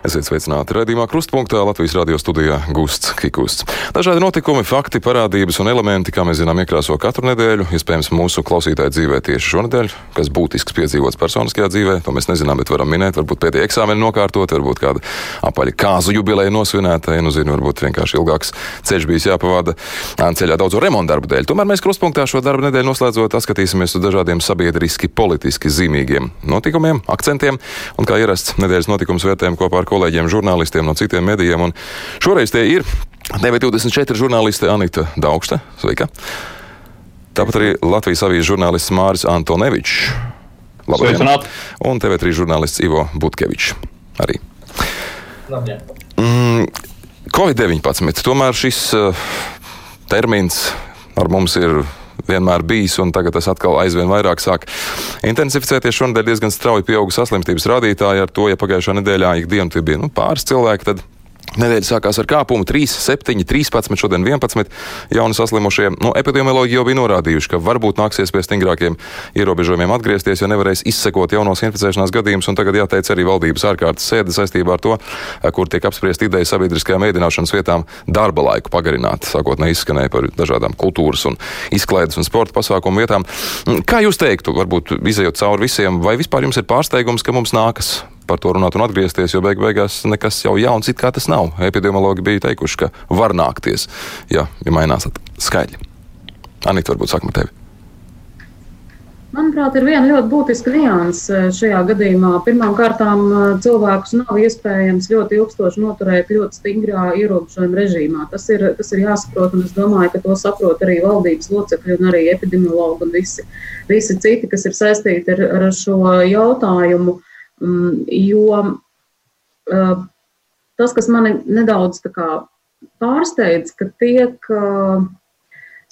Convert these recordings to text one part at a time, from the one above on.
Esiet sveicināti raidījumā Krustpunktā Latvijas radio studijā Gusts Kikusts. Dažādi notikumi, fakti, parādības un elementi, kā mēs zinām, iekrāso katru nedēļu. Iespējams, mūsu klausītāju dzīvē tieši šonadēļ, kas būtisks piedzīvots personiskajā dzīvē, to mēs nezinām, bet varam minēt. Varbūt pēdējā eksāmena nokārtot, varbūt kāda apaļa kāzu jubileja nosvinēta, ja nu zinu, varbūt vienkārši ilgāks ceļš bijis jāpavada ceļā daudzu remontu darbu dēļ. Tomēr mēs Krustpunktā šo darbu nedēļu noslēdzot, atskatīsimies uz dažādiem sabiedriski, politiski zīmīgiem notikumiem, akcentiem un kā ierasts nedēļas notikums vērtējam kopā ar kolēģiem, žurnālistiem no citiem medijiem. Un šoreiz tie ir TV24 žurnāliste Anita Daugsta. Sveika! Tāpat arī Latvijas avīzes žurnālists Māris Antonevičs. Labdien! Un TV3 žurnālists Ivo Butkevičs. Arī. Labdien. Mm, Covid-19. Tomēr šis uh, termins ar mums ir vienmēr bijis, un tagad tas atkal aizvien vairāk sāk intensificēties. Šonadēļ diezgan strauji pieauga saslimstības rādītāji. Ar to, ja pagājušā nedēļā ikdienu tie bija nu, pāris cilvēki, tad Nedēļa sākās ar kāpumu 3, 7, 13, šodien 11 jauni saslimušie. Nu, epidemiologi jau bija norādījuši, ka varbūt nāksies pie stingrākiem ierobežojumiem atgriezties, jo nevarēs izsekot jaunos inficēšanās gadījumus. Tagad jāteic arī valdības ārkārtas sēde saistībā ar to, kur tiek apspriest ideja sabiedriskajām ēdināšanas vietām darba laiku pagarināt. Sākotnēji izskanēja par dažādām kultūras un izklaides un sporta pasākumu vietām. Kā jūs teiktu, varbūt izējot cauri visiem, vai vispār jums ir pārsteigums, ka mums nākas par to runāt un atgriezties, jo beig beigās nekas jau jauns it kā tas nav. Epidemiologi bija teikuši, ka var nākties, ja, ja mainās skaļi. Anita, varbūt sākam ar tevi. Manuprāt, ir viena ļoti būtiska nianse šajā gadījumā. Pirmkārt, cilvēkus nav iespējams ļoti ilgstoši noturēt ļoti stingrā ierobežojuma režīmā. Tas ir, tas ir jāsaprot, un es domāju, ka to saprot arī valdības locekļi un arī epidemiologi un visi, visi citi, kas ir saistīti ar, ar šo jautājumu. Mm, jo uh, tas, kas mani nedaudz pārsteidz, ka tiek uh,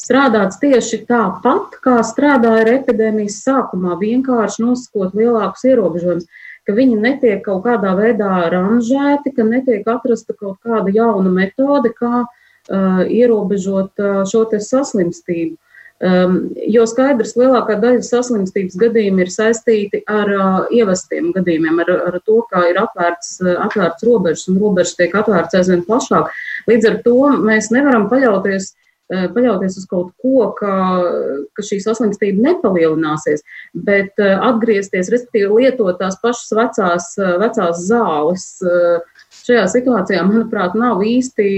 strādāts tieši tāpat, kā strādāja ar epidēmijas sākumā, vienkārši nosakot lielākus ierobežojumus, ka viņi netiek kaut kādā veidā ranžēti, ka netiek atrasta kaut kāda jauna metode, kā uh, ierobežot uh, šo saslimstību. Um, jo skaidrs, lielākā daļa saslimstības gadījumu ir saistīti ar uh, ievestiem gadījumiem, ar, ar to, kā ir atvērts, uh, atvērts robežas un robežas tiek atvērts aizvien plašāk. Līdz ar to mēs nevaram paļauties, uh, paļauties uz kaut ko, ka, ka šī saslimstība nepalielināsies, bet uh, atgriezties, respektīvi lietot tās pašas vecās, uh, vecās zāles. Šajā situācijā, manuprāt, nav īsti,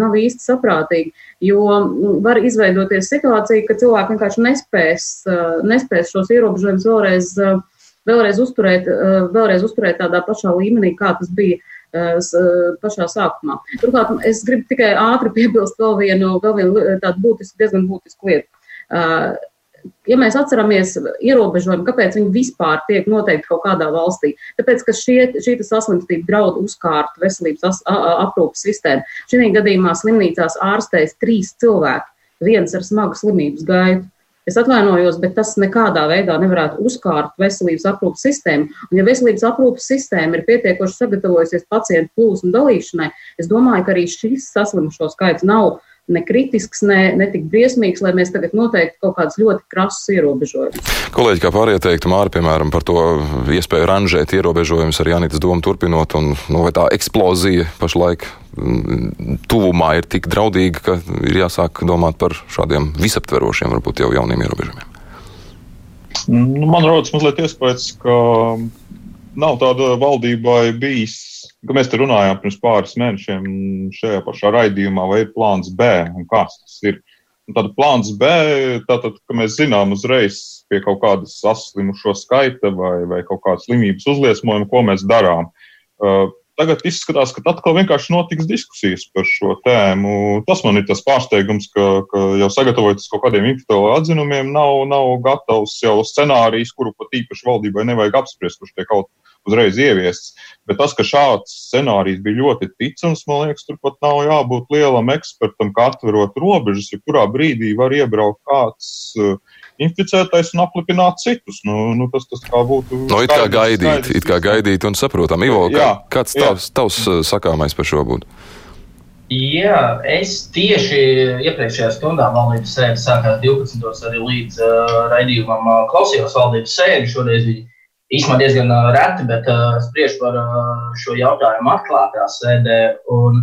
nav īsti saprātīgi. Jo mm, var izveidoties situācija, ka cilvēki vienkārši nespēs, nespēs šos ierobežojumus vēlreiz, vēlreiz, uzturēt, vēlreiz uzturēt tādā pašā līmenī, kā tas bija pašā sākumā. Turklāt es gribu tikai ātri piebilst vēl vienu, vēl vienu tādu būtisku, diezgan būtisku lietu ja mēs atceramies ierobežojumu, kāpēc viņi vispār tiek noteikti kaut kādā valstī, tāpēc, ka šie, šī saslimstība draud uzkārt veselības aprūpas sistēmu. Šī gadījumā slimnīcās ārstēs trīs cilvēki, viens ar smagu slimības gaitu. Es atvainojos, bet tas nekādā veidā nevarētu uzkārt veselības aprūpas sistēmu. Un, ja veselības aprūpas sistēma ir pietiekoši sagatavojusies pacientu plūsmu dalīšanai, es domāju, ka arī šis saslimušo skaits nav uh, ne kritisks, ne, ne tik briesmīgs, lai mēs tagad noteikti kaut kādus ļoti krasus ierobežojumus. Kolēģi, kā pārējie teiktu, Māri, piemēram, par to iespēju ranžēt ierobežojumus ar Janītas domu turpinot, un nu, vai tā eksplozija pašlaik mm, tuvumā ir tik draudīga, ka ir jāsāk domāt par šādiem visaptverošiem, varbūt jau jauniem ierobežojumiem. Nu, man rodas mazliet iespējas, ka nav tāda valdībai bijis ka mēs te runājām pirms pāris mēnešiem šajā pašā raidījumā, vai ir plāns B un kāds tas ir. Un tad plāns B, tātad, ka mēs zinām uzreiz pie kaut kādas saslimušo skaita vai, vai kaut kādas slimības uzliesmojuma, ko mēs darām. Uh, tagad izskatās, ka atkal vienkārši notiks diskusijas par šo tēmu. Tas man ir tas pārsteigums, ka, ka jau sagatavojoties kaut kādiem infektuāliem atzinumiem, nav, nav gatavs jau scenārijs, kuru pat īpaši valdībai nevajag apspriest, kurš tiek kaut uzreiz ieviests. Bet tas, ka šāds scenārijs bija ļoti ticams, man liekas, tur pat nav jābūt lielam ekspertam, kā atverot robežas, jo kurā brīdī var iebraukt kāds uh, inficētais un aplipināt citus. Nu, nu, tas, tas kā būtu. No, it kā gaidīt, it kā gaidīt un saprotam. Ivo, kā, kāds tavs, tavs uh, sakāmais par šo būtu? Jā, es tieši iepriekšējā stundā valdības sēde sākās 12. arī līdz uh, raidījumam uh, klausījos valdības sēdi. Šoreiz viņi īstenībā diezgan reti, bet uh, spriež par uh, šo jautājumu atklātā sēdē. Un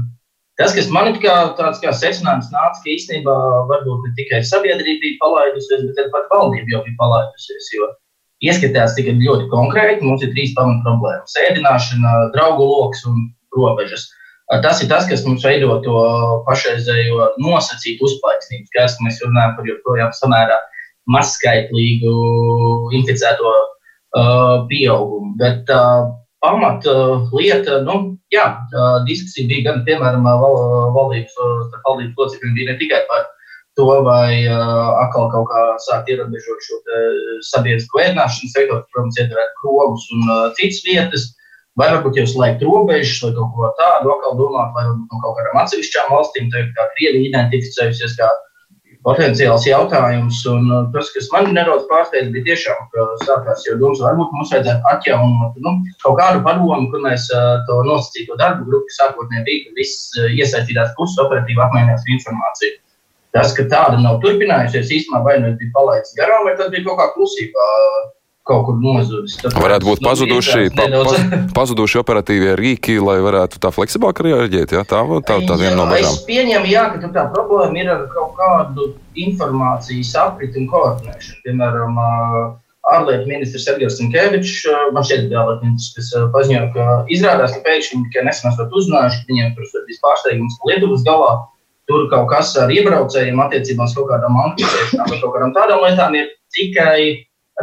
tas, kas man kā tāds kā secinājums nāca, ka īstenībā varbūt ne tikai sabiedrība bija palaidusies, bet arī pat valdība jau bija palaidusies. Jo ieskatās tikai ļoti konkrēti. Mums ir trīs pamatu problēmas - sēdināšana, draugu lokus un robežas. Tas ir tas, kas mums veido to pašreizējo nosacītu uzplaiksnību, kas mēs runājam par joprojām samērā mazskaitlīgu inficēto pieaugumu. Bet uh, pamat uh, lieta, nu, jā, uh, diskusija bija gan, piemēram, val, valdības, valdības locekļiem, bija ne tikai par to, vai uh, atkal kaut kā sākt ierobežot šo sabiedrisko ēdināšanas sektoru, protams, ietverēt krogus un uh, citas vietas, vai varbūt jau slēgt robežas vai kaut ko tādu, atkal domāt, vai no kaut kādām atsevišķām valstīm, tā kā Krievija identificējusies kā potenciāls jautājums. Un tas, kas man nedaudz pārsteidz, bija tiešām, ka sākās jau domas, varbūt mums vajadzētu atjaunot nu, kaut kādu padomu, kur mēs uh, to nosacīto darbu grupu sākotnēji bija, ka visas iesaistītās puses operatīvi apmainījās informāciju. Tas, ka tāda nav turpinājusies, īstenībā vai nu bija palaists garām, vai tas bija kaut kā klusībā. Kaut kur nozudis. Tāpēc, varētu būt pazuduši, pa, pa, pazuduši operatīvie rīki, lai varētu tā fleksiblāk reaģēt. Ja? Tā ir tā, tā viena no bažām. Es pieņemu, jā, ka tā problēma ir ar kaut kādu informācijas apriti un koordinēšanu. Piemēram, ārlietu ministrs Edgars Falks, man šķiet, bija ārlietu ministrs, kas paziņoja, ka izrādās, ka pēkšņi tikai nesen esat uzzinājuši, ka viņiem tur ir pārsteigums Lietuvas galā tur kaut kas ar iebraucējiem attiecībā uz kaut kādām anketēšanām vai kaut kādām tādām lietām ir tikai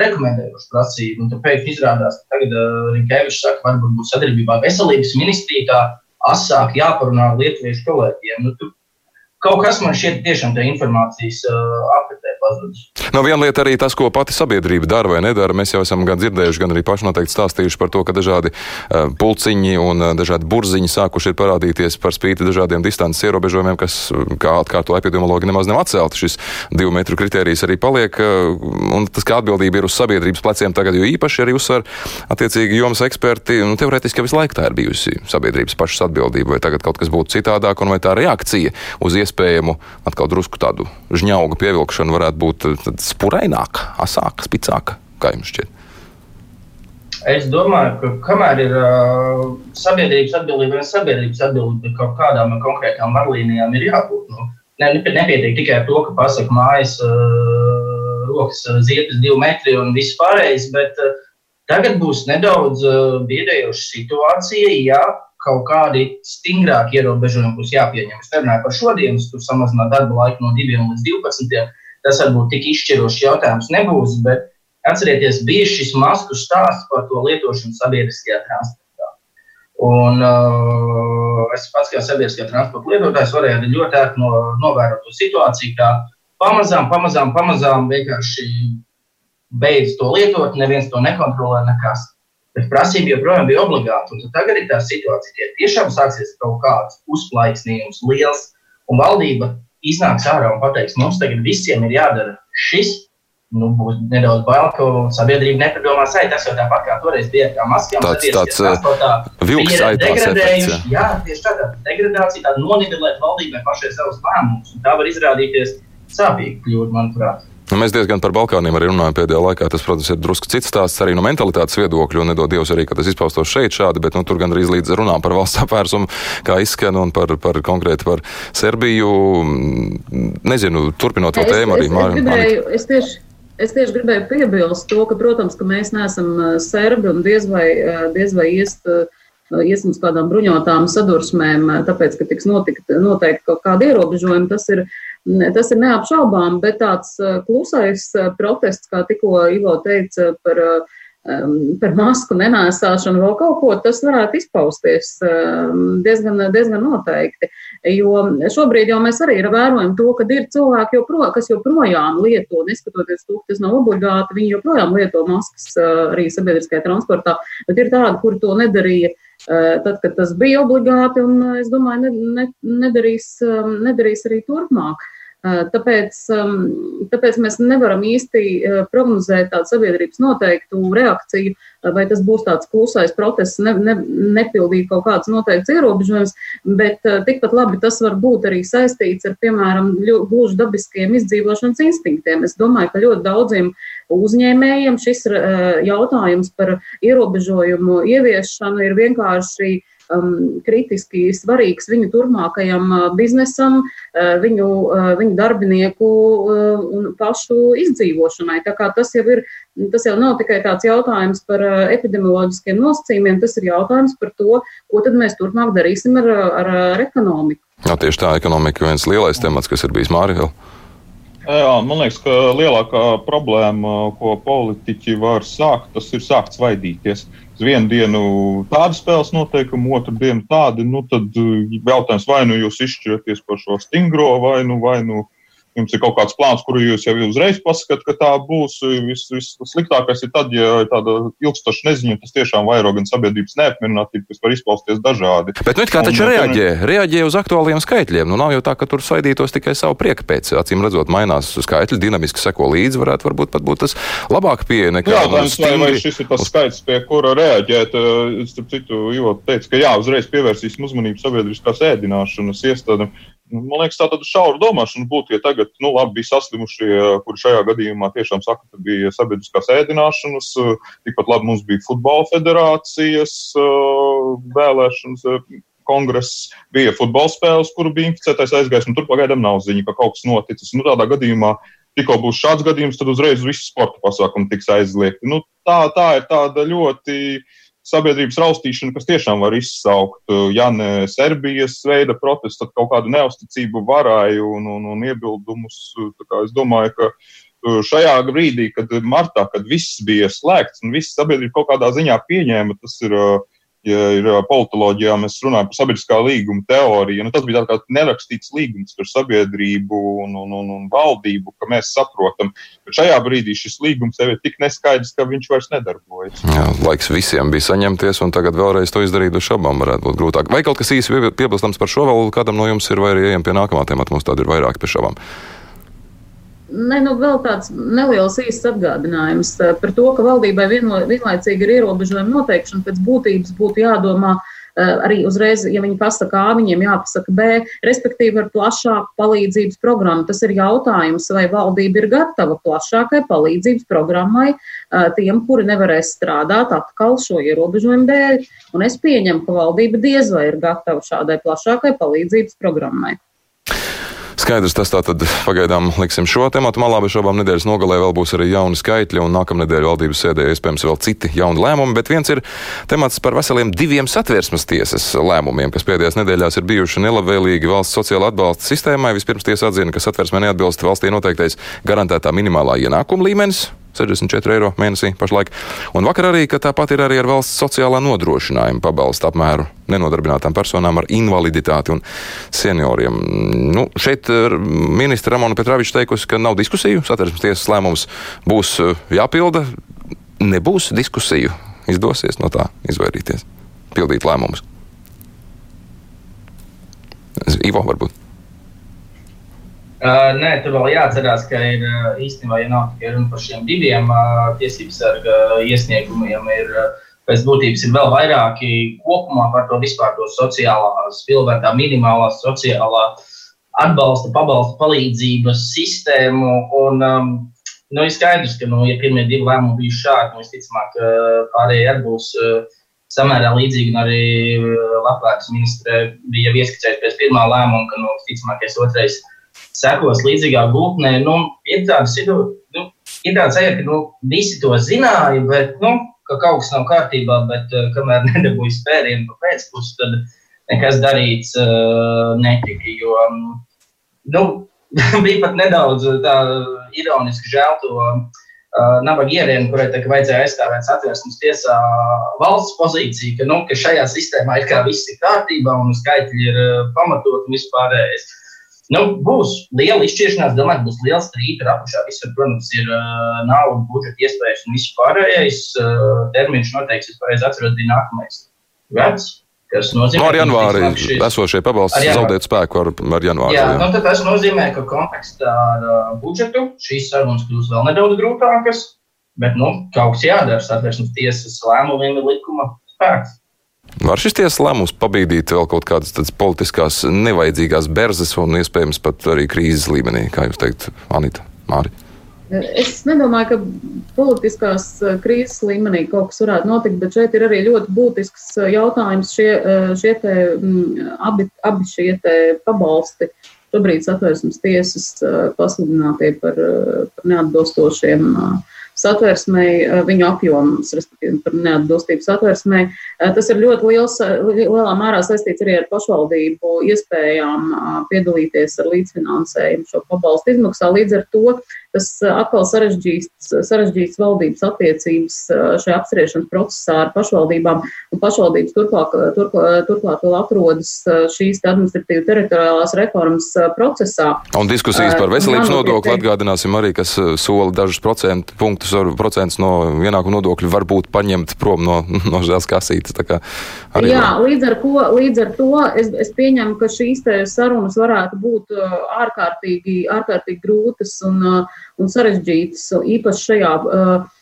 rekomendējuši prasību. Un tad pēkšņi izrādās, ka tagad uh, Rinkevičs saka, varbūt būs sadarbībā veselības ministrijā asāk jāparunā ar lietuviešu kolēģiem. Nu, tu, kaut kas man šķiet tiešām tā informācijas uh, apritē pazudis. Nu, viena lieta arī tas, ko pati sabiedrība dara vai nedara. Mēs jau esam gan dzirdējuši, gan arī paši noteikti stāstījuši par to, ka dažādi uh, pulciņi un uh, dažādi burziņi sākuši ir parādīties par spīti dažādiem distances ierobežojumiem, kas, kā atkārto epidemiologi, nemaz nav atcelti. Šis divu metru kritērijs arī paliek, uh, un tas, kā atbildība ir uz sabiedrības pleciem tagad, jo īpaši arī uzsver attiecīgi jomas eksperti, nu, teorētiski visu laiku tā ir bijusi sabiedrības pašas atbildība, vai tagad kaut kas būtu citādāk, un vai tā reakcija uz iespējamu atkal drusku tādu žņaugu pievilkšanu varētu būt eh, spuraināka, asāka, spicāka, kā jums šķiet? Es domāju, ka kamēr ir uh, sabiedrības atbildība, vai sabiedrības atbildība kaut kādām konkrētām vadlīnijām ir jābūt. Nu, ne, nepietiek tikai ar to, ka pasaka mājas uh, rokas ziepes divi metri un viss pārējais, bet uh, tagad būs nedaudz uh, biedējoša situācija, ja kaut kādi stingrāki ierobežojumi būs jāpieņem. Es nerunāju par šodienas, tur samazināt darba laiku no 2 līdz 12. Tas varbūt tik izšķirošs jautājums nebūs, bet atcerieties, bija šis masku stāsts par to lietošanu sabiedriskajā transportā. Un uh, es pats kā sabiedriskā transporta lietotājs varēju ļoti ērti no, novērot to situāciju, kā pamazām, pamazām, pamazām vienkārši beidz to lietot, neviens to nekontrolē, nekas. Bet prasība joprojām bija obligāta. Tagad ir tā situācija, ka tiešām sāksies kaut kāds uzplaiksnījums liels, un valdība iznāks ārā un pateiks, mums tagad visiem ir jādara šis. Nu, būs nedaudz bail, ka sabiedrība nepadomās, ai, tas jau tāpat kā toreiz bija ar maskām. Tāds, tāds uh, vilks aitās efekts. Jā. jā, tieši tāda degradācija, tāda nonivelēt valdībai pašai savus lēmumus. Tā var izrādīties sāpīgi kļūt, manuprāt. Mēs diezgan par Balkāniem arī runājam pēdējā laikā. Tas, protams, ir drusku cits stāsts arī no mentalitātes viedokļa. Nedod Dievs arī, ka tas izpaustos šeit šādi, bet nu, tur gan arī līdz runām par valsts apvērsumu, kā izskan un par, par konkrēti par Serbiju. Nezinu, turpinot to tēmu arī Māriju. Es tieši, es tieši gribēju piebilst to, ka, protams, ka mēs neesam uh, serbi un diez vai, uh, diez vai iest. Uh, iesim uz kādām bruņotām sadursmēm, tāpēc, ka tiks notikt, noteikti kaut kādi ierobežojumi. Tas ir uh, Tas ir neapšaubām, bet tāds uh, klusais uh, protests, kā tikko Ivo teica par, um, par masku nenēsāšanu, vēl kaut ko, tas varētu izpausties diezgan, diezgan noteikti. Jo šobrīd jau mēs arī vērojam to, ka ir cilvēki, jopro, kas joprojām lieto, neskatoties to, ka tas nav obligāti, viņi joprojām lieto maskas arī sabiedriskajā transportā, bet ir tādi, kuri to nedarīja tad, kad tas bija obligāti, un es domāju, ne, ne, nedarīs, nedarīs arī turpmāk. Tāpēc, tāpēc mēs nevaram īsti prognozēt tādu sabiedrības noteiktu reakciju, vai tas būs tāds klusais protests, ne, ne, nepildīt kaut kādas noteiktas ierobežojumus, bet tikpat labi tas var būt arī saistīts ar, piemēram, gluži dabiskiem izdzīvošanas instinktiem. Es domāju, ka ļoti daudziem uzņēmējiem šis jautājums par ierobežojumu ieviešanu ir vienkārši um, kritiski svarīgs viņu turpmākajam uh, biznesam, uh, viņu, uh, viņu darbinieku uh, un pašu izdzīvošanai. Tā kā tas jau ir, tas jau nav tikai tāds jautājums par uh, epidemioloģiskiem nosacījumiem, tas ir jautājums par to, ko tad mēs turpmāk darīsim ar, ar, ar ekonomiku. Jā, tieši tā ekonomika ir viens lielais temats, kas ir bijis Mārija. Jā, man liekas, ka lielākā problēma, ko politiķi var sākt, tas ir sākt svaidīties. Uz vienu dienu tāda spēles noteikuma, otru dienu tāda. Nu, tad jautājums, vai nu jūs izšķiraties par šo stingro, vai nu, vai nu jums ir kaut kāds plāns, kuru jūs jau uzreiz pasakāt, ka tā būs. Vissliktākais ir tad, ja ir tāda ilgstoša neziņa, tas tiešām vairo gan sabiedrības neapmierinātību, kas var izpausties dažādi. Bet, nu, kā taču un, reaģē? Reaģē uz aktuāliem skaitļiem. Nu, nav jau tā, ka tur svaidītos tikai savu prieku pēc. Acīm redzot, mainās skaitļi, dinamiski seko līdzi, varētu varbūt pat būt tas labāk pieeja nekā. Jā, tā ir, vai šis ir tas skaits, pie kura reaģēt. Starp citu, Ivo teica, ka jā, uzreiz pievērsīsim uzmanību sabiedriskās ēdināšanas iestādēm. Man liekas, tā tāda šaura domāšana būtu, ja tagad, nu, labi, bija saslimušie, kuri šajā gadījumā tiešām saka, ka bija sabiedriskās ēdināšanas, tikpat labi mums bija futbola federācijas vēlēšanas. Kongress bija futbola spēles, kuru bija inficētais aizgājis, un tur pagaidām nav ziņa, ka kaut kas noticis. Nu, tādā gadījumā, tikko būs šāds gadījums, tad uzreiz visi sporta pasākumi tiks aizliegti. Nu, tā, tā ir tāda ļoti uh, sabiedrības raustīšana, kas tiešām var izsaukt, uh, ja ne Serbijas veida protestu, tad kaut kādu neusticību varai un, un, un iebildumus. Es domāju, ka uh, šajā brīdī, kad martā, kad viss bija slēgts un viss sabiedrība kaut kādā ziņā pieņēma, tas ir uh, ja ir politoloģijā, mēs runājam par sabiedriskā līguma teoriju. Nu, tas bija tāds nerakstīts līgums par sabiedrību un, un, un, un valdību, ka mēs saprotam. Bet šajā brīdī šis līgums jau ir tik neskaidrs, ka viņš vairs nedarbojas. Jā, laiks visiem bija saņemties, un tagad vēlreiz to izdarīt uz šabām varētu būt grūtāk. Vai kaut kas īsi piebilstams par šo vēl kādam no jums ir, vai arī ejam pie nākamā temata, mums tāda ir vairāk pie šabām. Ne, nu, vēl tāds neliels īsts atgādinājums eh, par to, ka valdībai vienlo, vienlaicīgi ir ierobežojumi noteikšana, pēc būtības būtu jādomā eh, arī uzreiz, ja viņi pasaka A, viņiem jāpasaka B, respektīvi ar plašāku palīdzības programmu. Tas ir jautājums, vai valdība ir gatava plašākai palīdzības programmai eh, tiem, kuri nevarēs strādāt atkal šo ierobežojumu dēļ. Un es pieņemu, ka valdība diez vai ir gatava šādai plašākai palīdzības programmai. Skaidrs, tas tā tad pagaidām liksim šo tematu malā, bet šobrīd nedēļas nogalē vēl būs arī jauni skaitļi, un nākamnedēļ valdības sēdē iespējams vēl citi jauni lēmumi. Bet viens ir temats par veseliem diviem satversmes tiesas lēmumiem, kas pēdējās nedēļās ir bijuši nelabvēlīgi valsts sociāla atbalsta sistēmai. Vispirms tiesa atzina, ka satversmē neatbilst valstī noteiktais garantētā minimālā ienākuma līmenis, 64 eiro mēnesī pašlaik. Un vakar arī, ka tāpat ir arī ar valsts sociālā nodrošinājuma pabalstu apmēru nenodarbinātām personām ar invaliditāti un senioriem. Nu, šeit eh, ministra Ramona Petraviča teikusi, ka nav diskusiju, satversmes tiesas lēmums būs eh, jāpilda. Nebūs diskusiju, izdosies no tā izvairīties, pildīt lēmumus. Ivo varbūt. Uh, nē, tur vēl jāatcerās, ka ir īstenībā, ja nav tikai runa par šiem diviem uh, tiesību sarga iesniegumiem, ir uh, pēc būtības ir vēl vairāki kopumā par to vispār to sociālās pilnvērtā, minimālā sociālā atbalsta, pabalsta palīdzības sistēmu. Un, um, nu, ir skaidrs, ka, nu, ja pirmie divi lēmumi bija šādi, nu, visticamāk, pārējie arī būs. Uh, Samērā līdzīgi, arī Latvijas ministre bija ieskicējusi pēc pirmā lēmuma, ka, nu, visticamākais otrais sekos līdzīgā gultnē. Nu, ir tāda nu, ir tāda sajūta, ka nu, visi to zināja, bet nu, ka kaut kas nav kārtībā, bet uh, kamēr nedabūja spērienu pa pēcpusi, tad nekas darīts uh, netika. Jo um, nu, bija pat nedaudz tā ironiski žēl to. Uh, nabaga ierēnu, kurai tā, vajadzēja aizstāvēt satversmes tiesā valsts pozīciju, ka, nu, ka šajā sistēmā ir kā viss ir kārtībā un skaitļi ir uh, pamatot un vispārējais. Nu, būs liela izšķiršanās, domāju, būs liela strīda ar apakšā. Visur, protams, ir uh, nauda, budžeta iespējas un viss pārējais. Uh, termiņš noteikti, es pareizi atceros, bija nākamais gads. kas nozīmē, No ar janvāri šis- esošie pabalsti janvāri. zaudēt spēku ar, ar janvāru. Jā, jā. nu, tas nozīmē, ka kontekstā ar uh, budžetu šīs sarunas kļūs vēl nedaudz grūtākas, bet nu, kaut kas jādara. Satversmes tiesas lēmumiem ir likuma spēks. Var šis tiesas lēmums pabīdīt vēl kaut kādas tādas politiskās nevajadzīgās berzes un iespējams pat arī krīzes līmenī, kā jūs teikt, Anita Māri? Es nedomāju, ka politiskās eh, krīzes līmenī kaut kas varētu notikt, bet šeit ir arī ļoti būtisks eh, jautājums. Šie, eh, šie te, mm, abi, abi šie pabalsti šobrīd satversmes tiesas pasludinātie par, par neatbilstošiem eh, satversmei, eh, viņu apjoms, respektīvi par neatbilstību satversmei. Eh, Tas ir ļoti liels, eh, li- lielā mērā saistīts arī ar pašvaldību iespējām piedalīties ar līdzfinansējumu šo pabalstu izmaksā. Līdz ar to tas atkal sarežģīs, sarežģīs valdības attiecības šajā apspriešanas procesā ar pašvaldībām, un pašvaldības turklāt, turklāt, turklāt vēl atrodas šīs te administratīva teritoriālās reformas procesā. Un diskusijas par veselības nodokli atgādināsim arī, kas sola dažus procentu punktus, procentus no ienākuma nodokļu varbūt paņemt prom no, no žēlas kasītes. Jā, var- līdz ar, ko, līdz ar to es, es pieņemu, ka šīs sarunas varētu būt uh, ārkārtīgi, ārkārtīgi grūtas un, uh, un sarežģītas, īpaši šajā, uh,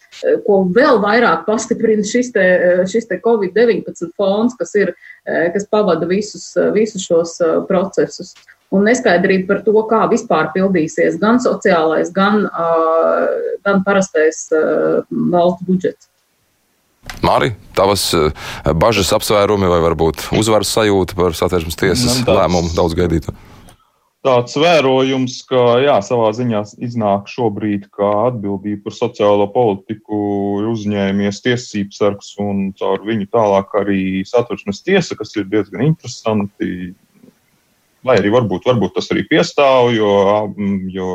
ko vēl vairāk pastiprina šis, te, šis te Covid-19 fonds, kas, ir, kas pavada visus, visus šos procesus. Un neskaidrība par to, kā vispār pildīsies gan sociālais, gan, uh, gan parastais uh, valsts budžets. Māri, tavas bažas apsvērumi vai varbūt uzvaras sajūta par satversmes tiesas Man tāds- lēmumu daudz gaidītu? tāds vērojums, ka jā, savā ziņā iznāk šobrīd, ka atbildība par sociālo politiku ir uzņēmies tiesības sargs un caur viņu tālāk arī satversmes tiesa, kas ir diezgan interesanti. Lai arī varbūt, varbūt tas arī piestāv, jo, mm, jo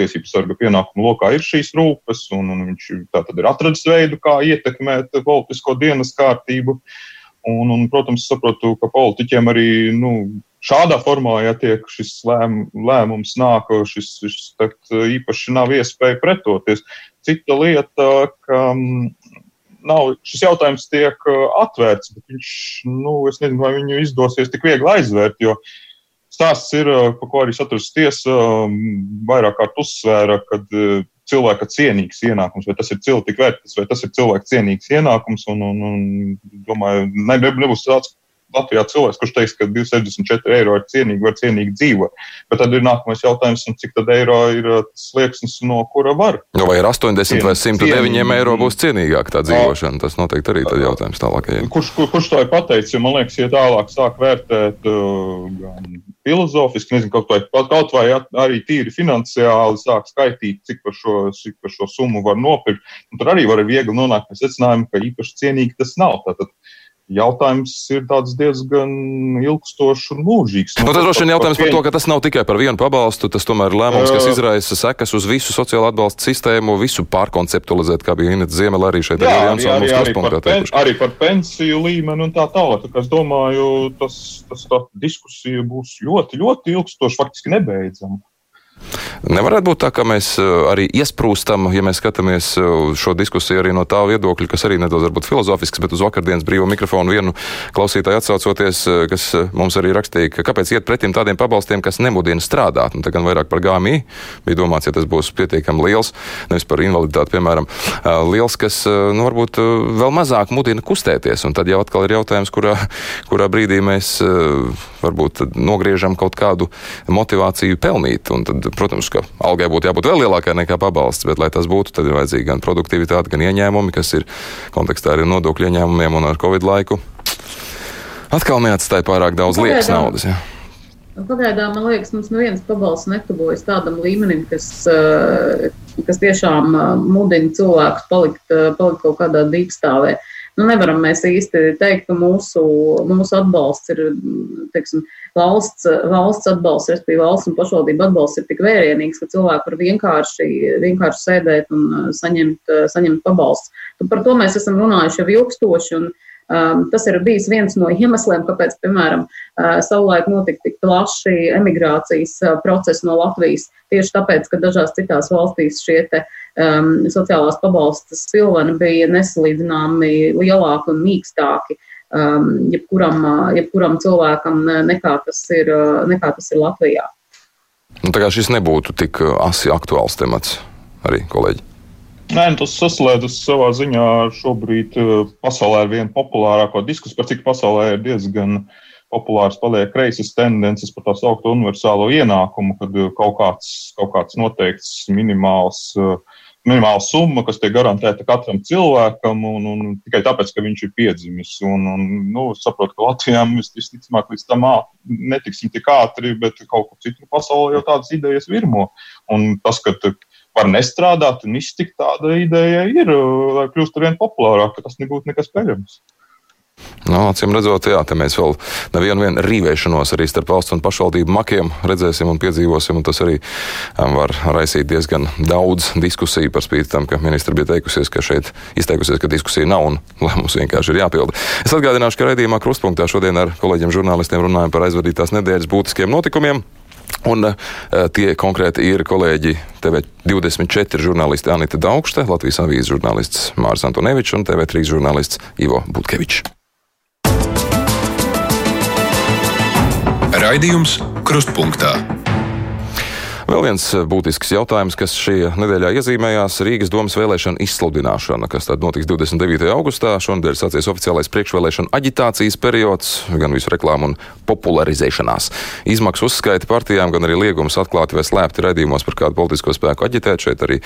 tiesības sarga pienākumu lokā ir šīs rūpes, un, un viņš tātad ir atradis veidu, kā ietekmēt politisko dienas kārtību. Un, un, protams, saprotu, ka politiķiem arī nu, šādā formā, ja tiek šis lēm, lēmums nāk, šis, šis takt, īpaši nav iespēja pretoties. Cita lieta, ka mm, nav, šis jautājums tiek uh, atvērts, bet viņš, nu, es nezinu, vai viņu izdosies tik viegli aizvērt, jo stāsts ir, uh, par ko arī saturs tiesa um, vairāk kārt uzsvēra, kad uh, cilvēka cienīgs ienākums, vai tas ir cilvēka vērts, vai tas ir cilvēka cienīgs ienākums, un, un, un domāju, ne, nebūs tāds Latvijā cilvēks, kurš teiks, ka 264 eiro ir cienīgi, var cienīgi dzīvot. Bet tad ir nākamais jautājums, cik tad eiro ir uh, slieksnis, no kura var? Nu, vai ar 80 vai Cien- 109 cien- eiro būs cienīgāka tā dzīvošana? Tas noteikti arī tad jautājums tālākajai. Kurš, kur, kurš to ir pateicis? Jo man liekas, ja tālāk sāk vērtēt uh, gan filozofiski, nezinu, kaut vai, kaut vai arī tīri finansiāli sāk skaitīt, cik par šo, cik par šo summu var nopirkt. Un tur arī var viegli nonākt pie secinājuma, ka īpaši cienīgi tas nav. Tātad jautājums ir tāds diezgan ilgstošs un mūžīgs. Nu, tas droši vien jautājums par to, ka tas nav tikai par vienu pabalstu, tas tomēr ir lēmums, kas izraisa sekas uz visu sociālo atbalstu sistēmu, visu pārkonceptualizēt, kā bija Inês Ziemela arī šeit. Jā, arī arī, Jansons arī, arī, kruspunktā par pen, arī par pensiju līmeni un tā tālāk. Tā Es domāju, tas, tas tā diskusija būs ļoti, ļoti ilgstoša, faktiski nebeidzama. Nevarētu būt tā, ka mēs uh, arī iesprūstam, ja mēs skatāmies uz šo diskusiju arī no tā viedokļa, kas arī nedaudz varbūt filozofisks, bet uz vakardienas brīvo mikrofonu vienu klausītāju atsaucoties, uh, kas mums arī rakstīja, ka kāpēc iet pretim tādiem pabalstiem, kas nemudina strādāt. Un tā gan vairāk par GMI bija domāts, ja tas būs pietiekami liels, nevis par invaliditāti, piemēram, liels, kas nu, varbūt vēl mazāk mudina kustēties. Un tad jau atkal ir jautājums, kurā, kurā brīdī mēs varbūt nogriežam kaut kādu motivāciju pelnīt. Un tad, protams, ka algai būtu jābūt vēl lielākai nekā pabalsts, bet, lai tas būtu, tad ir vajadzīga gan produktivitāte, gan ieņēmumi, kas ir kontekstā ar nodokļu ieņēmumiem un ar Covid laiku. Atkal neatstāja pārāk daudz liekas Pagaidām. naudas. Jā. Nu, Pagaidām, man liekas, mums neviens pabalsts netuvojas tādam līmenim, kas, eh, kas tiešām eh, mudina cilvēkus palikt, eh, palikt kaut kādā dīkstāvē. Nu, nevaram mēs īsti teikt, ka mūsu, mūsu atbalsts ir teiksim, valsts, valsts atbalsts, respektīvi valsts un pašvaldību atbalsts ir tik vērienīgs, ka cilvēki var vienkārši, vienkārši sēdēt un eh, saņemt, eh, saņemt pabalstu. Tu Par to mēs esam runājuši jau ilgstoši. Un, Um, tas ir bijis viens no iemesliem, kāpēc, piemēram, uh, savulaik notika tik plaši emigrācijas uh, procesi no Latvijas. Tieši tāpēc, ka dažās citās valstīs šie te, um, sociālās pabalstas spilveni bija nesalīdzināmi lielāki un mīkstāki. jebkuram, jebkuram cilvēkam, nekā tas ir, nekā tas ir Latvijā. Nu, tā kā šis nebūtu tik asi aktuāls temats arī kolēģi. Nē, nu, tas saslēdzas savā ziņā šobrīd pasaulē ar vienu populārāko diskusiju, par cik pasaulē ir diezgan populārs paliek kreisas tendences par tā saucamo universālo ienākumu, kad kaut kāds, kaut kāds noteikts minimāls uh, minimāla summa, kas tiek garantēta katram cilvēkam, un, un tikai tāpēc, ka viņš ir piedzimis. Un, un, nu, saprotu, ka Latvijā mēs visticamāk līdz tam netiksim tik ātri, bet kaut kur citur pasaulē jau tādas idejas virmo. Un tas, ka var nestrādāt un iztikt, tāda ideja ir, lai kļūst ar vien populārāk, ka tas nebūtu nekas peļams. Nu, acīm redzot, jā, te mēs vēl nevienu rīvēšanos arī starp valsts un pašvaldību makiem redzēsim un piedzīvosim. Un tas arī um, var raisīt diezgan daudz diskusiju par spīti tam, ka ministra bija teikusies, ka šeit izteikusies, ka diskusija nav un lēmums vienkārši ir jāpilda. Es atgādināšu, ka raidījumā Krustpunktā šodien ar kolēģiem žurnālistiem runājam par aizvadītās nedēļas būtiskiem notikumiem. Un uh, tie konkrēti ir kolēģi TV24 žurnālisti Anita Daugšte, Latvijas avīzes žurnālists Mārs Antonevičs un TV3 žurnālists Ivo Butkevičs. Raidījums Krustpunktā. Vēl viens eh, būtisks jautājums, kas šajā nedēļā iezīmējās Rīgas domas vēlēšana izsludināšana, kas tad notiks 29. augustā. Šonadēļ sācies oficiālais priekšvēlēšana aģitācijas periods, gan visu reklāmu un popularizēšanās. Izmaksu uzskaita partijām, gan arī liegums atklāti vai slēpti raidījumos par kādu politisko spēku aģitēt. Šeit arī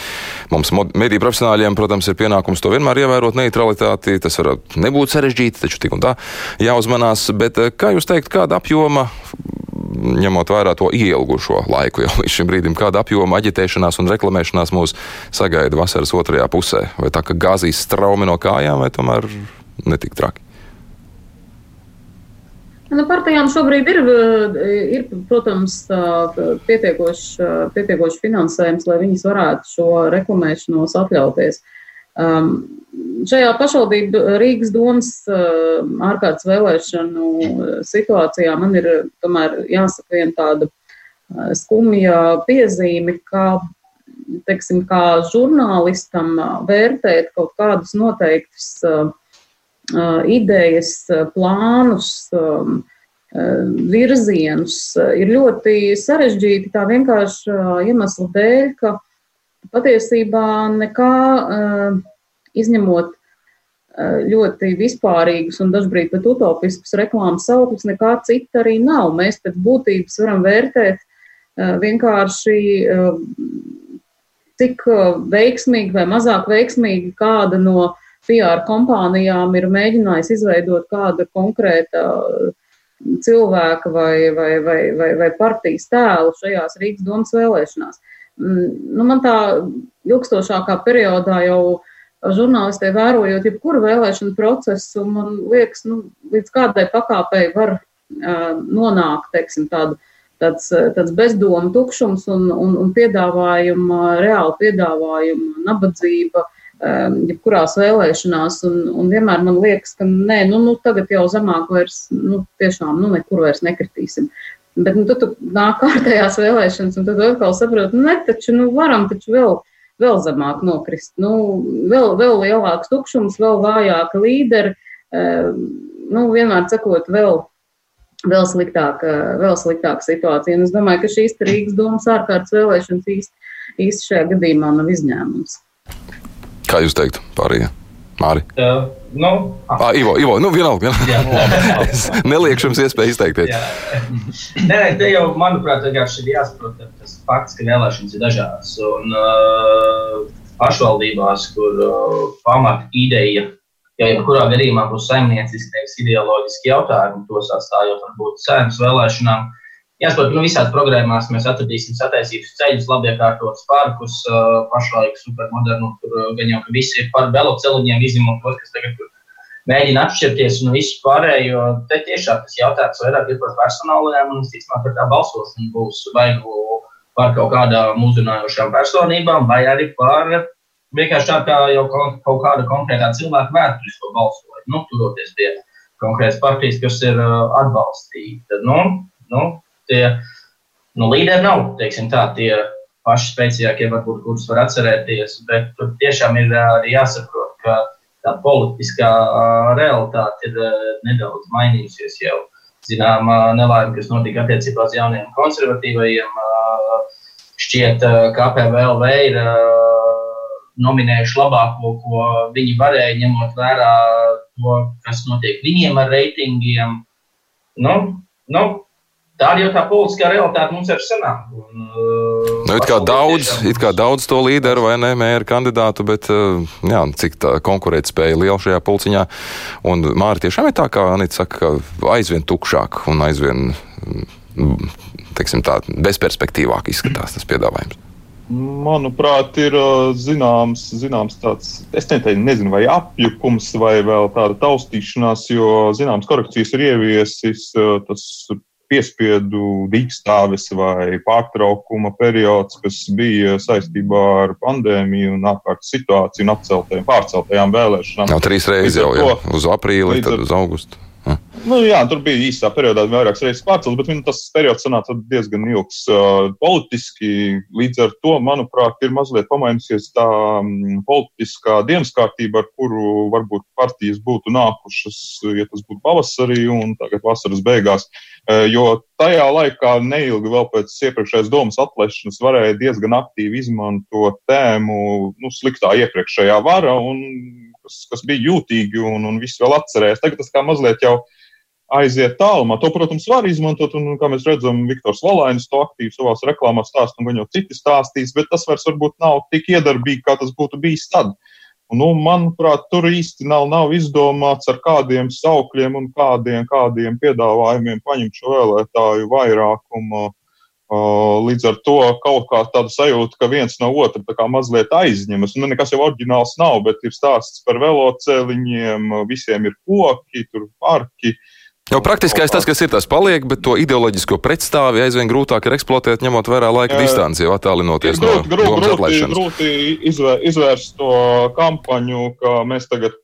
mums mediju profesionāļiem, protams, ir pienākums to vienmēr ievērot neutralitāti. Tas var nebūt sarežģīti, taču tik un tā jāuzmanās. Bet eh, kā jūs teikt, kāda apjoma ņemot vērā to ielgušo laiku jau līdz šim brīdim, kāda apjoma aģitēšanās un reklamēšanās mūs sagaida vasaras otrajā pusē? Vai tā kā gāzīs straumi no kājām, vai tomēr netik traki? Nu, partijām šobrīd ir, ir protams, pietiekošs pietiekoš finansējums, lai viņas varētu šo reklamēšanos atļauties. Um, šajā pašvaldību Rīgas domas uh, ārkārtas vēlēšanu situācijā man ir tomēr jāsaka viena tāda uh, skumja piezīme, ka, teiksim, kā žurnālistam vērtēt kaut kādus noteiktus uh, idejas, plānus, um, virzienus ir ļoti sarežģīti tā vienkārši iemesla dēļ, ka patiesībā nekā uh, izņemot uh, ļoti vispārīgus un dažbrīd pat utopiskus reklāmas saukļus, nekā cita arī nav. Mēs pēc būtības varam vērtēt uh, vienkārši, cik veiksmīgi vai mazāk veiksmīgi kāda no PR kompānijām ir mēģinājusi izveidot kāda konkrēta cilvēka vai, vai, vai, vai, vai partijas tēlu šajās Rīgas domas vēlēšanās. Mm, nu, man tā ilgstošākā periodā jau žurnālistē vērojot jebkuru vēlēšanu procesu, man liekas, nu, līdz kādai pakāpei var uh, nonākt, teiksim, tādu, tāds, tāds bezdomu tukšums un, un, un piedāvājuma, reāli piedāvājuma nabadzība, um, jebkurās vēlēšanās, un, un vienmēr man liekas, ka nē, nu, nu tagad jau zemāk vairs, nu, tiešām, nu, nekur vairs nekritīsim. Bet nu, tad nāk kārtējās vēlēšanas, un tad atkal saproti, nu, ne, taču nu, varam taču vēl, vēl zemāk nokrist. Nu, vēl, vēl lielāks tukšums, vēl vājāka līderi, nu, vienmēr sakot, vēl, vēl sliktāka, vēl sliktāka situācija. Un es domāju, ka šīs Rīgas domas ārkārtas vēlēšanas īsti, īsti šajā gadījumā nav izņēmums. Kā jūs teiktu, pārējie? Māri? Uh, nu, ah, Ivo, Ivo, nu vienalga. vienalga. es neliekšu jums iespēju izteikties. Nē, nē, te jau, manuprāt, vienkārši ir jāsaprot tas fakts, ka vēlēšanas ir dažādas. Un uh, pašvaldībās, kur uh, pamat ideja, ja jebkurā gadījumā būs saimnieciski, nevis ideoloģiski jautājumi, tos atstājot varbūt saimnes vēlēšanām, uh, Jāsaprot, nu, visās programmās mēs atradīsim sataisītus ceļus, labi iekārtotus parkus, pašlaik supermodernu, tur gan jau ka visi ir par veloceliņiem, izņemot tos, kas tagad mēģina atšķirties un visu pārējo. Te tiešām tas jautājums vairāk ir par personālajām, un es ticamāk, ka tā balsošana būs vai nu par kaut kādām uzrunājošām personībām, vai arī par vienkārši tā kā jau kaut kāda konkrētā cilvēka vēsturisko balsojumu, nu, turoties pie konkrētas partijas, kas ir atbalstīta. Nu, nu, tie nu, līderi nav tā, tie paši spēcīgākie, varbūt, kurus var atcerēties. Bet tur tiešām ir arī jāsaprot, ka tā politiskā realitāte ir nedaudz mainījusies jau. Zinām, nelaime, kas notika attiecībā uz jauniem konservatīvajiem, šķiet, ka KPVLV ir nominējuši labāko, ko viņi varēja, ņemot vērā to, kas notiek viņiem ar reitingiem. Nu, nu, tā ir jau tā politiskā realitāte mums ir sanāk. Un, Nu, it, kā daudz, it kā daudz to līderu vai ne, mēra kandidātu, bet jā, cik tā konkurētspēja liela šajā pulciņā. Un Māri tiešām ir tā, kā Anita saka, aizvien tukšāk un aizvien, teiksim tā, bezperspektīvāk izskatās tas piedāvājums. Manuprāt, ir zināms, zināms tāds, es neteiktu, nezinu, vai apjukums, vai vēl tāda taustīšanās, jo zināms korekcijas ir ieviesis tas piespiedu dīkstāves vai pārtraukuma periods, kas bija saistībā ar pandēmiju un ārkārtas situāciju un atceltajām, pārceltajām vēlēšanām. Jau trīs reizes jau, jau uz aprīli, tad uz augustu. Nu, jā, tur bija īsā periodā vairākas reizes pārcelts, bet nu, tas periods sanāca diezgan ilgs. Uh, politiski līdz ar to, manuprāt, ir mazliet pamainījusies tā um, politiskā dienas kārtība, ar kuru varbūt partijas būtu nākušas, ja tas būtu pavasarī un tagad vasaras beigās. Uh, jo tajā laikā, neilgi vēl pēc iepriekšējās domas atlaišanas, varēja diezgan aktīvi izmantot tēmu nu, sliktā iepriekšējā vara, un, kas, kas bija jūtīgi un, un viss vēl atcerējās. Tagad tas kā mazliet jau ir aiziet tālumā. To, protams, var izmantot, un, kā mēs redzam, Viktors Valainis to aktīvi savā reklāmā stāsta, un jau citi stāstīs, bet tas vairs varbūt nav tik iedarbīgi, kā tas būtu bijis tad. Un, nu, manuprāt, tur īsti nav, nav izdomāts, ar kādiem saukļiem un kādiem, kādiem piedāvājumiem paņemt šo vēlētāju vairākumu. Līdz ar to kaut kā tāda sajūta, ka viens no otra mazliet aizņemas. Nu, nekas jau oriģināls nav, bet ir stāsts par veloceliņiem, visiem ir koki, tur parki. Uh, Jau praktiskais tas, kas ir, tas paliek, bet to ideoloģisko pretstāvi aizvien grūtāk ir eksploatēt, ņemot vērā laika distanci, jau attālinoties no domas atlaišanas. Grūti izvēr, izvērst to kampaņu, ka mēs tagad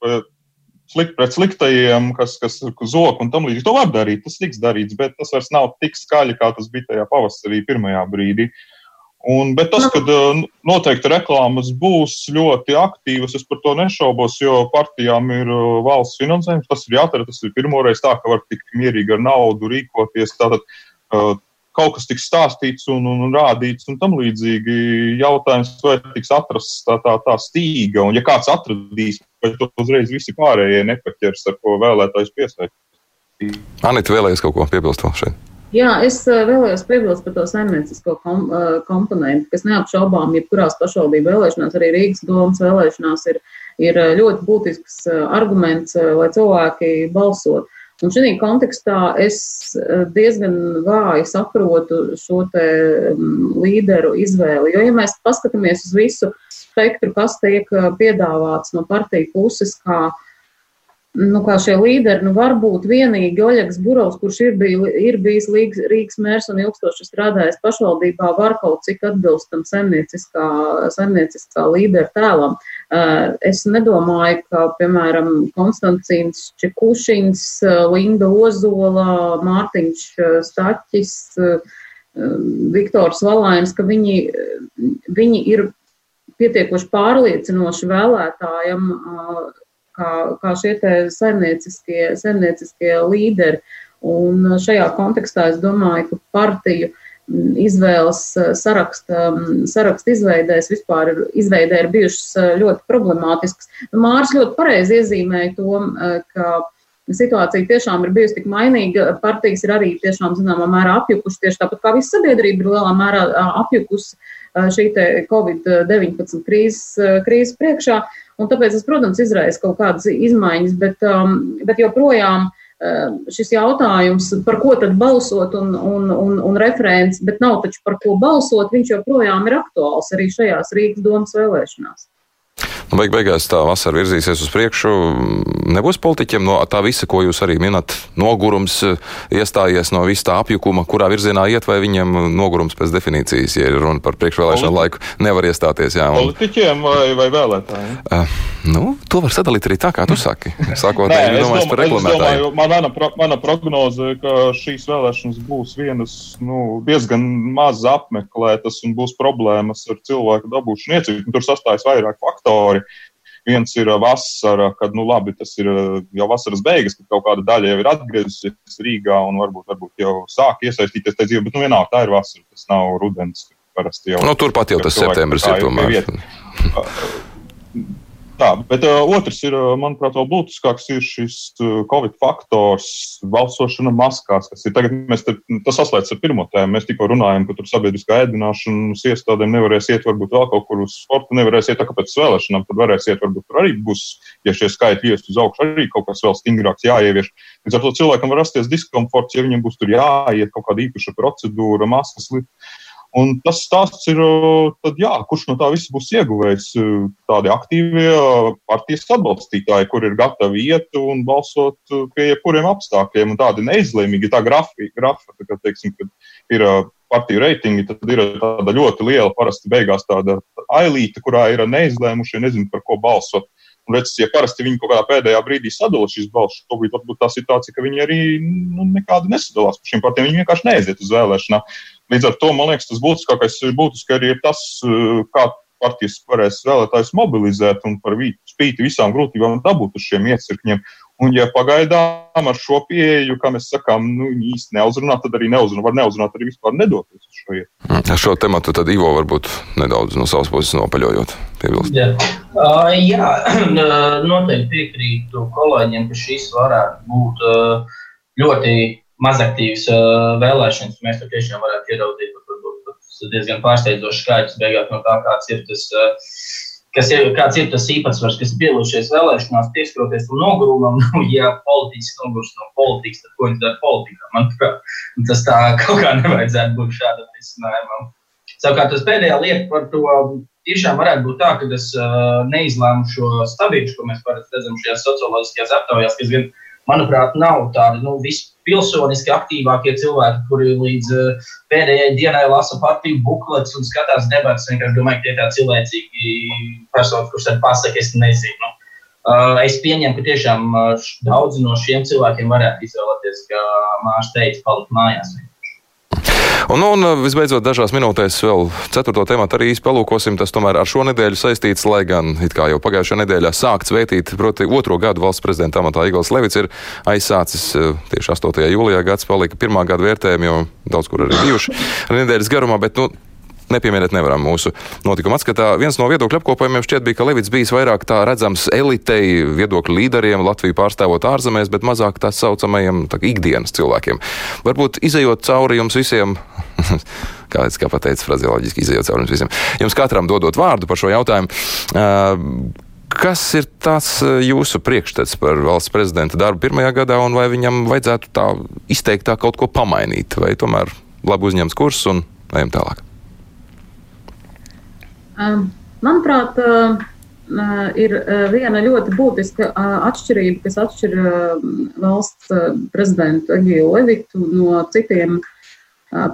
slikt pret sliktajiem, kas, kas zog un tam līdzīgi. To var darīt, tas tiks darīts, bet tas vairs nav tik skaļi, kā tas bija tajā pavasarī pirmajā brīdī. Uh, Un, bet tas, ka uh, noteikti reklāmas būs ļoti aktīvas, es par to nešaubos, jo partijām ir uh, valsts finansējums. Tas ir jādara. Tas ir pirmoreiz tā, ka var tik mierīgi ar naudu rīkoties. Tātad uh, kaut kas tiks stāstīts un, un, un rādīts un tam līdzīgi. Jautājums, vai tiks atrasts tā, tā, tā stīga, un ja kāds atradīs, vai to uzreiz visi pārējie nepaķers, ar ko vēlētājs piesaistīt. Anita vēlējas kaut ko piebilst vēl šeit. Jā, es eh, vēlējos piebilst par to saimniecisko kom, eh, komponentu, kas neapšaubām, jebkurās pašvaldību vēlēšanās, arī Rīgas domas vēlēšanās, ir, ir eh, ļoti būtisks arguments, lai cilvēki balsot. Un šī kontekstā es diezgan vāji saprotu šo mm, līderu izvēli. Jo, ja mēs paskatāmies uz visu spektru, kas tiek piedāvāts no partiju puses, kā uh, nu, kā šie līderi, nu, varbūt vienīgi Oļegs Burovs, kurš ir, bij, ir bijis Līgas, Rīgas mērs un ilgstoši strādājis pašvaldībā, var kaut cik atbilstam saimnieciskā, saimnieciskā līdera tēlam. Eh, es nedomāju, ka, piemēram, Konstantīns Čekušins, eh, Linda Ozola, Mārtiņš eh, Staķis, Viktors Valainis, ka viņi, viņi ir pietiekoši pārliecinoši vēlētājam kā, kā šie saimnieciskie, saimnieciskie līderi. Un šajā kontekstā es domāju, ka partiju mm, izvēles eh, saraksta, mm, saraksta izveidēs vispār izveidē ir bijušas eh, ļoti problemātiskas. Māris ļoti pareizi iezīmēja to, eh, ka situācija tiešām ir bijusi tik mainīga. Partijas ir arī tiešām zināmā mērā apjukušas, tieši tāpat kā visa sabiedrība ir lielā mērā apjukusi šī Covid-19 krīzes, krīzes priekšā. Un tāpēc tas, protams, izraisa kaut kādas izmaiņas, bet, um, bet joprojām uh, šis jautājums, par ko tad balsot un, un, un, un referents, bet nav taču par ko balsot, viņš joprojām ir aktuāls arī šajās Rīgas domas vēlēšanās. Nu, beig beigās tā vasara virzīsies uz priekšu. Nebūs politiķiem no tā visa, ko jūs arī minat, nogurums iestājies no visa tā apjukuma, kurā virzienā iet, vai viņiem nogurums pēc definīcijas, ja ir runa par priekšvēlēšanu laiku, nevar iestāties. Jā, un... Politiķiem vai, vai vēlētājiem? Uh, nu, to var sadalīt arī tā, kā tu saki. Sākotnēji domājot par reklamētājiem. Mana, pro, mana prognoze, ka šīs vēlēšanas būs vienas nu, diezgan maz apmeklētas un būs problēmas ar cilvēku dabūšanu iecīt. Tur sastājas vairāk faktori faktori. Viens ir vasara, kad, nu, labi, tas ir jau vasaras beigas, kad kaut kāda daļa jau ir atgriezusies Rīgā un varbūt, varbūt jau sāk iesaistīties tajā dzīvē, bet, nu, vienalga, tā ir vasara, tas nav rudens. Parasti jau. Nu, turpat jau tas septembris ir tomēr. Tā, bet uh, otrs ir, manuprāt, vēl būtiskāks ir šis uh, Covid faktors, balsošana maskās, kas ir tagad, te, tas saslēdz ar pirmo tēmu. Mēs tikko runājam, ka tur sabiedriskā ēdināšanas iestādēm nevarēs iet, varbūt vēl kaut kur uz sportu, nevarēs iet tā kā pēc vēlēšanām, tad varēs iet, varbūt tur arī būs, ja šie skaitļi ies uz augšu, arī kaut kas vēl stingrāks jāievieš. Līdz ar to cilvēkam var rasties diskomforts, ja viņam būs tur jāiet kaut kāda īpaša procedūra, maskas. Li Un tas stāsts ir, tad, jā, kurš no tā visa būs ieguvējis. Tādi aktīvie partijas atbalstītāji, kur ir gatavi iet un balsot pie jebkuriem apstākļiem, un tādi neizlēmīgi, tā grafa tā kā, teiksim, kad ir partiju reitingi, tad ir tāda ļoti liela, parasti beigās tāda ailīte, kurā ir neizlēmušie, nezinu, par ko balsot. Un, redz, ja parasti viņi kaut kādā pēdējā brīdī sadalās šīs balsis, tad varbūt tā situācija, ka viņi arī nu, nekādi nesadalās par šīm partijām. Viņi vienkārši neaiziet uz vēlēšanām. Līdz ar to man liekas, tas būtiskākais būtiski arī ir tas, eh, kā partijas varēs vēlētājus mobilizēt un par spīti visām grūtībām dabūt uz šiem iecirkņiem. Un, ja pagaidām ar šo pieeju, kā mēs sakām, nu, īsti neuzrunā, tad arī neuzrunā. Var neuzrunāt arī vispār nedoties uz šo vietu. Mm, šo tematu tad Ivo varbūt nedaudz no savas puses nopaļojot. Jā, uh, jā noteikti piekrītu kolēģiem, ka šis varētu būt uh, ļoti mazaktīvs uh, vēlēšanas. Mēs to tiešām varētu ieraudzīt, varbūt diezgan pārsteidzošs skaits beigās no tā, kāds ir tas. Kas ir, kāds ir tas īpatsvars, kas ir pielūšies vēlēšanās, pieskaroties tam nogurumam. Nu, ja politiķis nogurs no politikas, tad ko viņš dara politikā? Man tas tā kaut kā nevajadzētu būt šādam risinājumam. Savukārt, tas pēdējā lieta par to tiešām varētu būt tā, ka es uh, neizlēmu šo stabību, ko mēs redzam šajās socioloģiskajās aptaujās, kas gan manuprāt, nav tādi nu, vispilsoniski aktīvākie cilvēki, kuri līdz uh, pēdējai dienai lasa partiju buklets un skatās debatas. Vienkārši domāju, ka tie ir tādi cilvēcīgi personi, kurš tad pasaka, es nezinu. Uh, es pieņemu, ka tiešām uh, daudzi no šiem cilvēkiem varētu izvēlēties, kā Mārcis teica, palikt mājās. Un, un visbeidzot, dažās minūtēs vēl ceturto tematu arī īsti palūkosim. Tas tomēr ar šo nedēļu saistīts, lai gan, it kā jau pagājušajā nedēļā sākts vētīt, proti, otro gadu valsts prezidenta amatā Igls Levits ir aizsācis eh, tieši 8. jūlijā gads, palika pirmā gada vērtējumi, jo daudz kur arī bijuši nedēļas garumā, bet, nu, nepieminēt nevaram mūsu notikuma atskatā. Viens no viedokļu apkopojumiem šķiet bija, ka Levits bijis vairāk tā redzams elitei, viedokļu līderiem, Latviju pārstāvot ārzemēs, bet mazāk tā saucamajiem tā, ikdienas cilvēkiem. Varbūt izējot cauri jums visiem. kā es kā pateicu, frazioloģiski izējot cauri jums visiem. Jums katram dodot vārdu par šo jautājumu. Uh, Kas ir tas jūsu priekšstats par valsts prezidenta darbu pirmajā gadā, un vai viņam vajadzētu tā izteikt tā kaut ko pamainīt, vai tomēr labi uzņemts kurs un ejam tālāk? Manuprāt, ir viena ļoti būtiska atšķirība, kas atšķir valsts prezidentu Egiju Levitu no citiem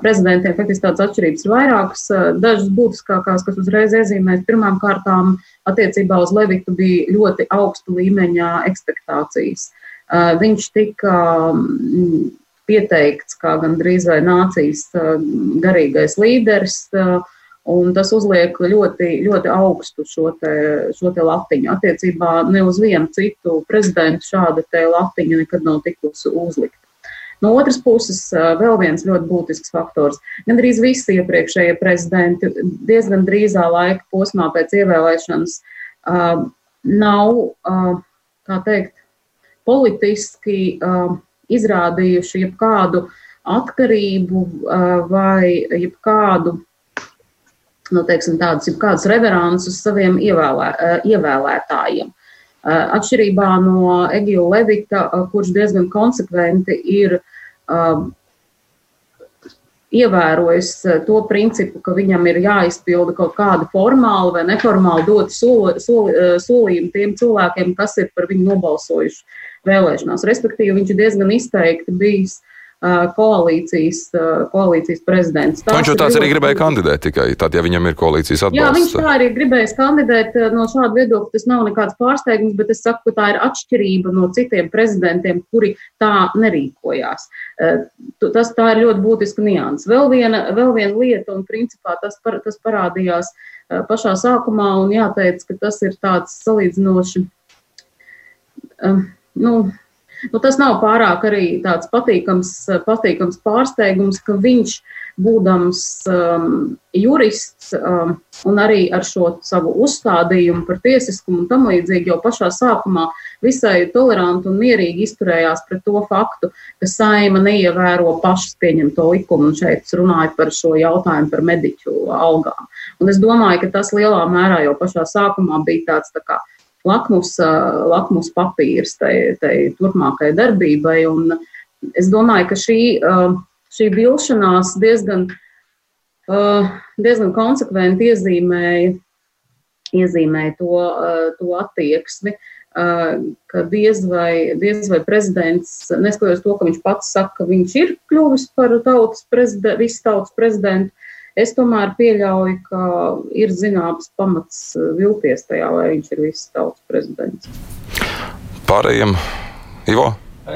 prezidentiem. Faktiski tādas atšķirības ir vairākas. Dažas būtiskākās, kas uzreiz iezīmēs, pirmām kārtām attiecībā uz Levitu bija ļoti augsta līmeņa ekspektācijas. Viņš tika pieteikts kā gandrīz vai nācijas garīgais līderis. Uh, Un tas uzliek ļoti, ļoti augstu šo, te, šo te latiņu. Attiecībā ne uz vienu citu prezidentu šāda latiņa nekad nav tikusi uzlikta. No otras puses, vēl viens ļoti būtisks faktors. Gan arī visi iepriekšējie prezidenti diezgan drīzā laika posmā pēc ievēlēšanas uh, nav, uh, kā teikt, politiski uh, izrādījuši jebkādu atkarību vai jebkādu nu, teiksim, tādus, kādus reveransus saviem ievēlē, eh, ievēlētājiem. Eh, atšķirībā no Egila Levita, eh, kurš diezgan konsekventi ir ievērojis to principu, ka viņam ir jāizpilda kaut kāda formāla vai neformāla dot soli, soli, solījumi tiem cilvēkiem, kas ir par viņu nobalsojuši vēlēšanās. Respektīvi, viņš diezgan izteikti bijis koalīcijas, koalīcijas prezidents. Tās viņš jau tāds arī gribēja kandidēt tikai tad, ja viņam ir koalīcijas atbalsts. Jā, viņš tā arī gribēja kandidēt no šāda viedokļa. Tas nav nekāds pārsteigums, bet es saku, ka tā ir atšķirība no citiem prezidentiem, kuri tā nerīkojās. Tas tā ir ļoti būtiska nianses. Vēl viena, vēl viena lieta, un principā tas, par, tas parādījās pašā sākumā, un jāteic, ka tas ir tāds salīdzinoši. Nu, Nu, tas nav pārāk arī tāds patīkams, patīkams pārsteigums, ka viņš, būdams um, jurists um, un arī ar šo savu uzstādījumu par tiesiskumu un tam līdzīgi, jau pašā sākumā visai toleranti un mierīgi izturējās pret to faktu, ka saima neievēro pašas pieņemto likumu. Un šeit runāju par šo jautājumu par mediķu algām. Un es domāju, ka tas lielā mērā jau pašā sākumā bija tāds tā kā lakmus, lakmus papīrs tai, tai turpmākai darbībai. Un es domāju, ka šī, šī vilšanās diezgan, diezgan konsekventi iezīmēja, iezīmēja to, to attieksmi. Ka diez vai, diez vai prezidents, neskatoties to, ka viņš pats saka, ka viņš ir kļuvis par tautas prezidentu, visas tautas prezidentu, Es tomēr pieļauju, ka ir zināms pamats eh, vilties tajā, vai viņš ir visas tautas prezidents. Pārējiem, Ivo?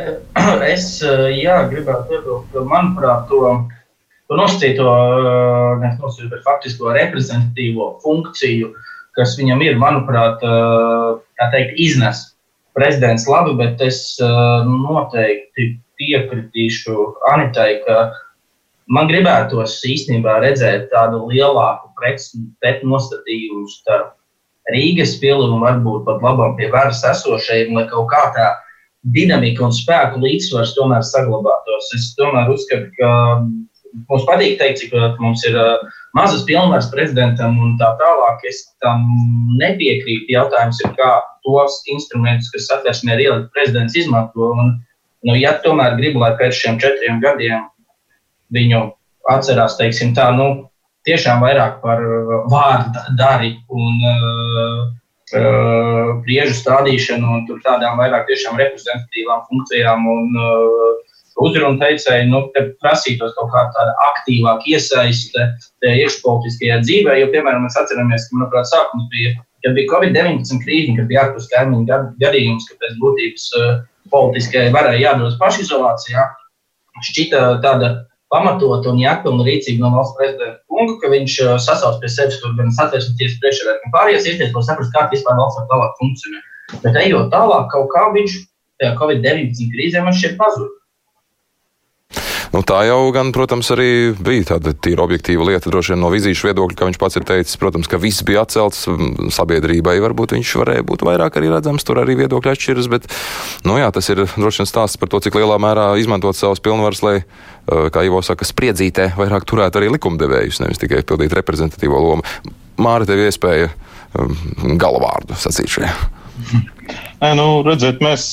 Es eh, jā, gribētu piebilst, ka manuprāt, to, to nosacīto, eh, nevis nosacīto, bet faktisko reprezentatīvo funkciju, kas viņam ir, manuprāt, teikt, iznes prezidents labi, bet es noteikti piekritīšu Anitai, ka man gribētos īstenībā redzēt tādu lielāku pretnostatījumu starp Rīgas pilu un varbūt pat labam pie varas esošajiem, lai kaut kā tā dinamika un spēku līdzsvars tomēr saglabātos. Es tomēr uzskatu, ka mums patīk teikt, cik mums ir mazas pilnvaras prezidentam un tā tālāk. Es tam nepiekrītu. Jautājums ir, kā tos instrumentus, kas satversmē ir ielikt prezidents, izmanto. Un, nu, ja tomēr gribu, lai pēc šiem četriem gadiem viņu atcerās, teiksim, tā, nu, tiešām vairāk par uh, vārdu dari un uh, uh, priežu stādīšanu un tādām vairāk tiešām reprezentatīvām funkcijām un uh, uzrunu teicēju, nu, te prasītos kaut kā tāda aktīvāka iesaiste iekšpolitiskajā dzīvē, jo, piemēram, mēs atceramies, ka, manuprāt, sākums bija, kad bija Covid-19 krīze, kad bija ārpus kaimiņu gadījums, ka pēc būtības uh, politiskajai varai jādodas pašizolācijā. Šķita tāda pamatot un jāpilna rīcība no valsts prezidenta kunga, ka viņš uh, sasauc pie sevis gan satversmes tiesas priekšsēdētāju, gan pārējās iestādes, lai saprastu, kā vispār valsts var tālāk funkcionē. Bet ejot tālāk, kaut kā viņš tajā Covid-19 krīzē man šķiet pazudis. Nu, tā jau, gan, protams, arī bija tāda tīra objektīva lieta, droši vien no vizīšu viedokļa, ka viņš pats ir teicis, protams, ka viss bija atcelts sabiedrībai. Varbūt viņš varēja būt vairāk arī redzams, tur arī viedokļi atšķiras, bet, nu jā, tas ir droši vien stāsts par to, cik lielā mērā izmantot savas pilnvaras, lai, kā Ivo saka, spriedzītē vairāk turētu arī likumdevējus, nevis tikai pildīt reprezentatīvo lomu. Māra, tev iespēja galvārdu sacīt šajā. Nē, nu, redziet, mēs,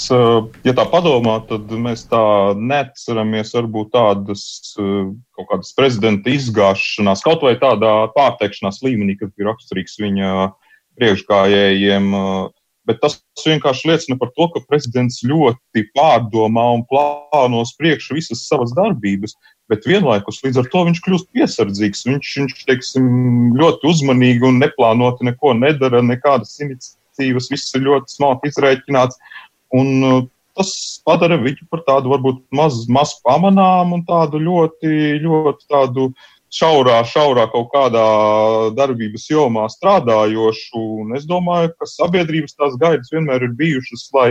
ja tā padomā, tad mēs tā neatceramies varbūt tādas kaut kādas prezidenta izgāšanās, kaut vai tādā pārteikšanās līmenī, kas bija raksturīgs viņa priekšgājējiem. Bet tas vienkārši liecina par to, ka prezidents ļoti pārdomā un plāno uz priekšu visas savas darbības, bet vienlaikus līdz ar to viņš kļūst piesardzīgs. Viņš, viņš teiksim, ļoti uzmanīgi un neplānoti neko nedara, nekādas iniciatīvas efektīvas, viss ir ļoti smalki izreikināts. Un, uh, tas padara viņu par tādu varbūt maz, maz pamanāmu un tādu ļoti, ļoti tādu šaurā, šaurā kaut kādā darbības jomā strādājošu. Un es domāju, ka sabiedrības tās gaidas vienmēr ir bijušas, lai,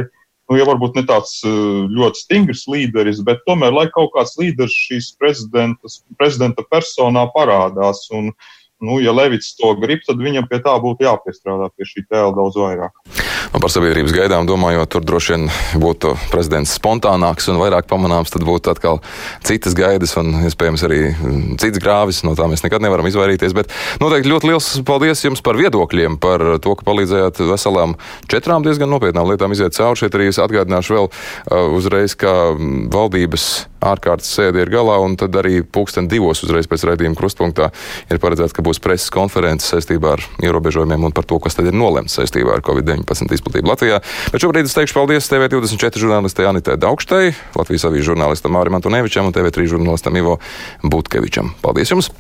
nu, ja varbūt ne tāds uh, ļoti stingrs līderis, bet tomēr, lai kaut kāds līderis šīs prezidenta personā parādās. Un, uh, nu, ja Levits to grib, tad viņam pie tā būtu jāpiestrādā pie šī tēla daudz vairāk. Un par sabiedrības gaidām domājot, tur droši vien būtu prezidents spontānāks un vairāk pamanāms, tad būtu atkal citas gaidas un iespējams arī mm, cits grāvis. No tā mēs nekad nevaram izvairīties. Bet noteikti ļoti liels paldies jums par viedokļiem, par to, ka palīdzējāt veselām četrām diezgan nopietnām lietām iziet cauri. Šeit arī es atgādināšu vēl uh, uzreiz, ka mm, valdības ārkārtas sēde ir galā, un tad arī pulksten divos uzreiz pēc raidījuma krustpunktā ir paredzēts, ka būs preses konferences saistībā ar ierobežojumiem un par to, kas tad ir nolemts saistībā ar Covid-19 izplatību Latvijā. Bet šobrīd es teikšu paldies TV24 žurnālistei Anitē Daugštai, Latvijas avīzes žurnālistam Mārim Antonevičam un TV3 žurnālistam Ivo Butkevičam. Paldies jums!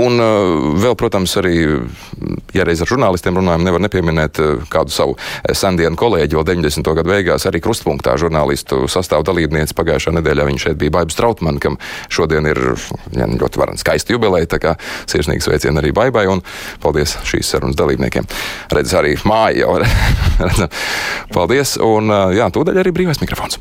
Un uh, vēl, protams, arī, ja reiz ar žurnālistiem runājam, nevar nepieminēt uh, kādu savu sendienu kolēģi, vēl 90. gadu beigās arī krustpunktā žurnālistu sastāvu dalībnieci pagājušā nedēļā. Viņa šeit bija Baibs Trautman, kam šodien ir ja, ļoti varena skaista jubileja, tā kā sirsnīgs sveiciens arī Baibai un paldies šīs sarunas dalībniekiem. Redz arī māja jau. paldies, un jā, tūdaļ arī brīvais mikrofons.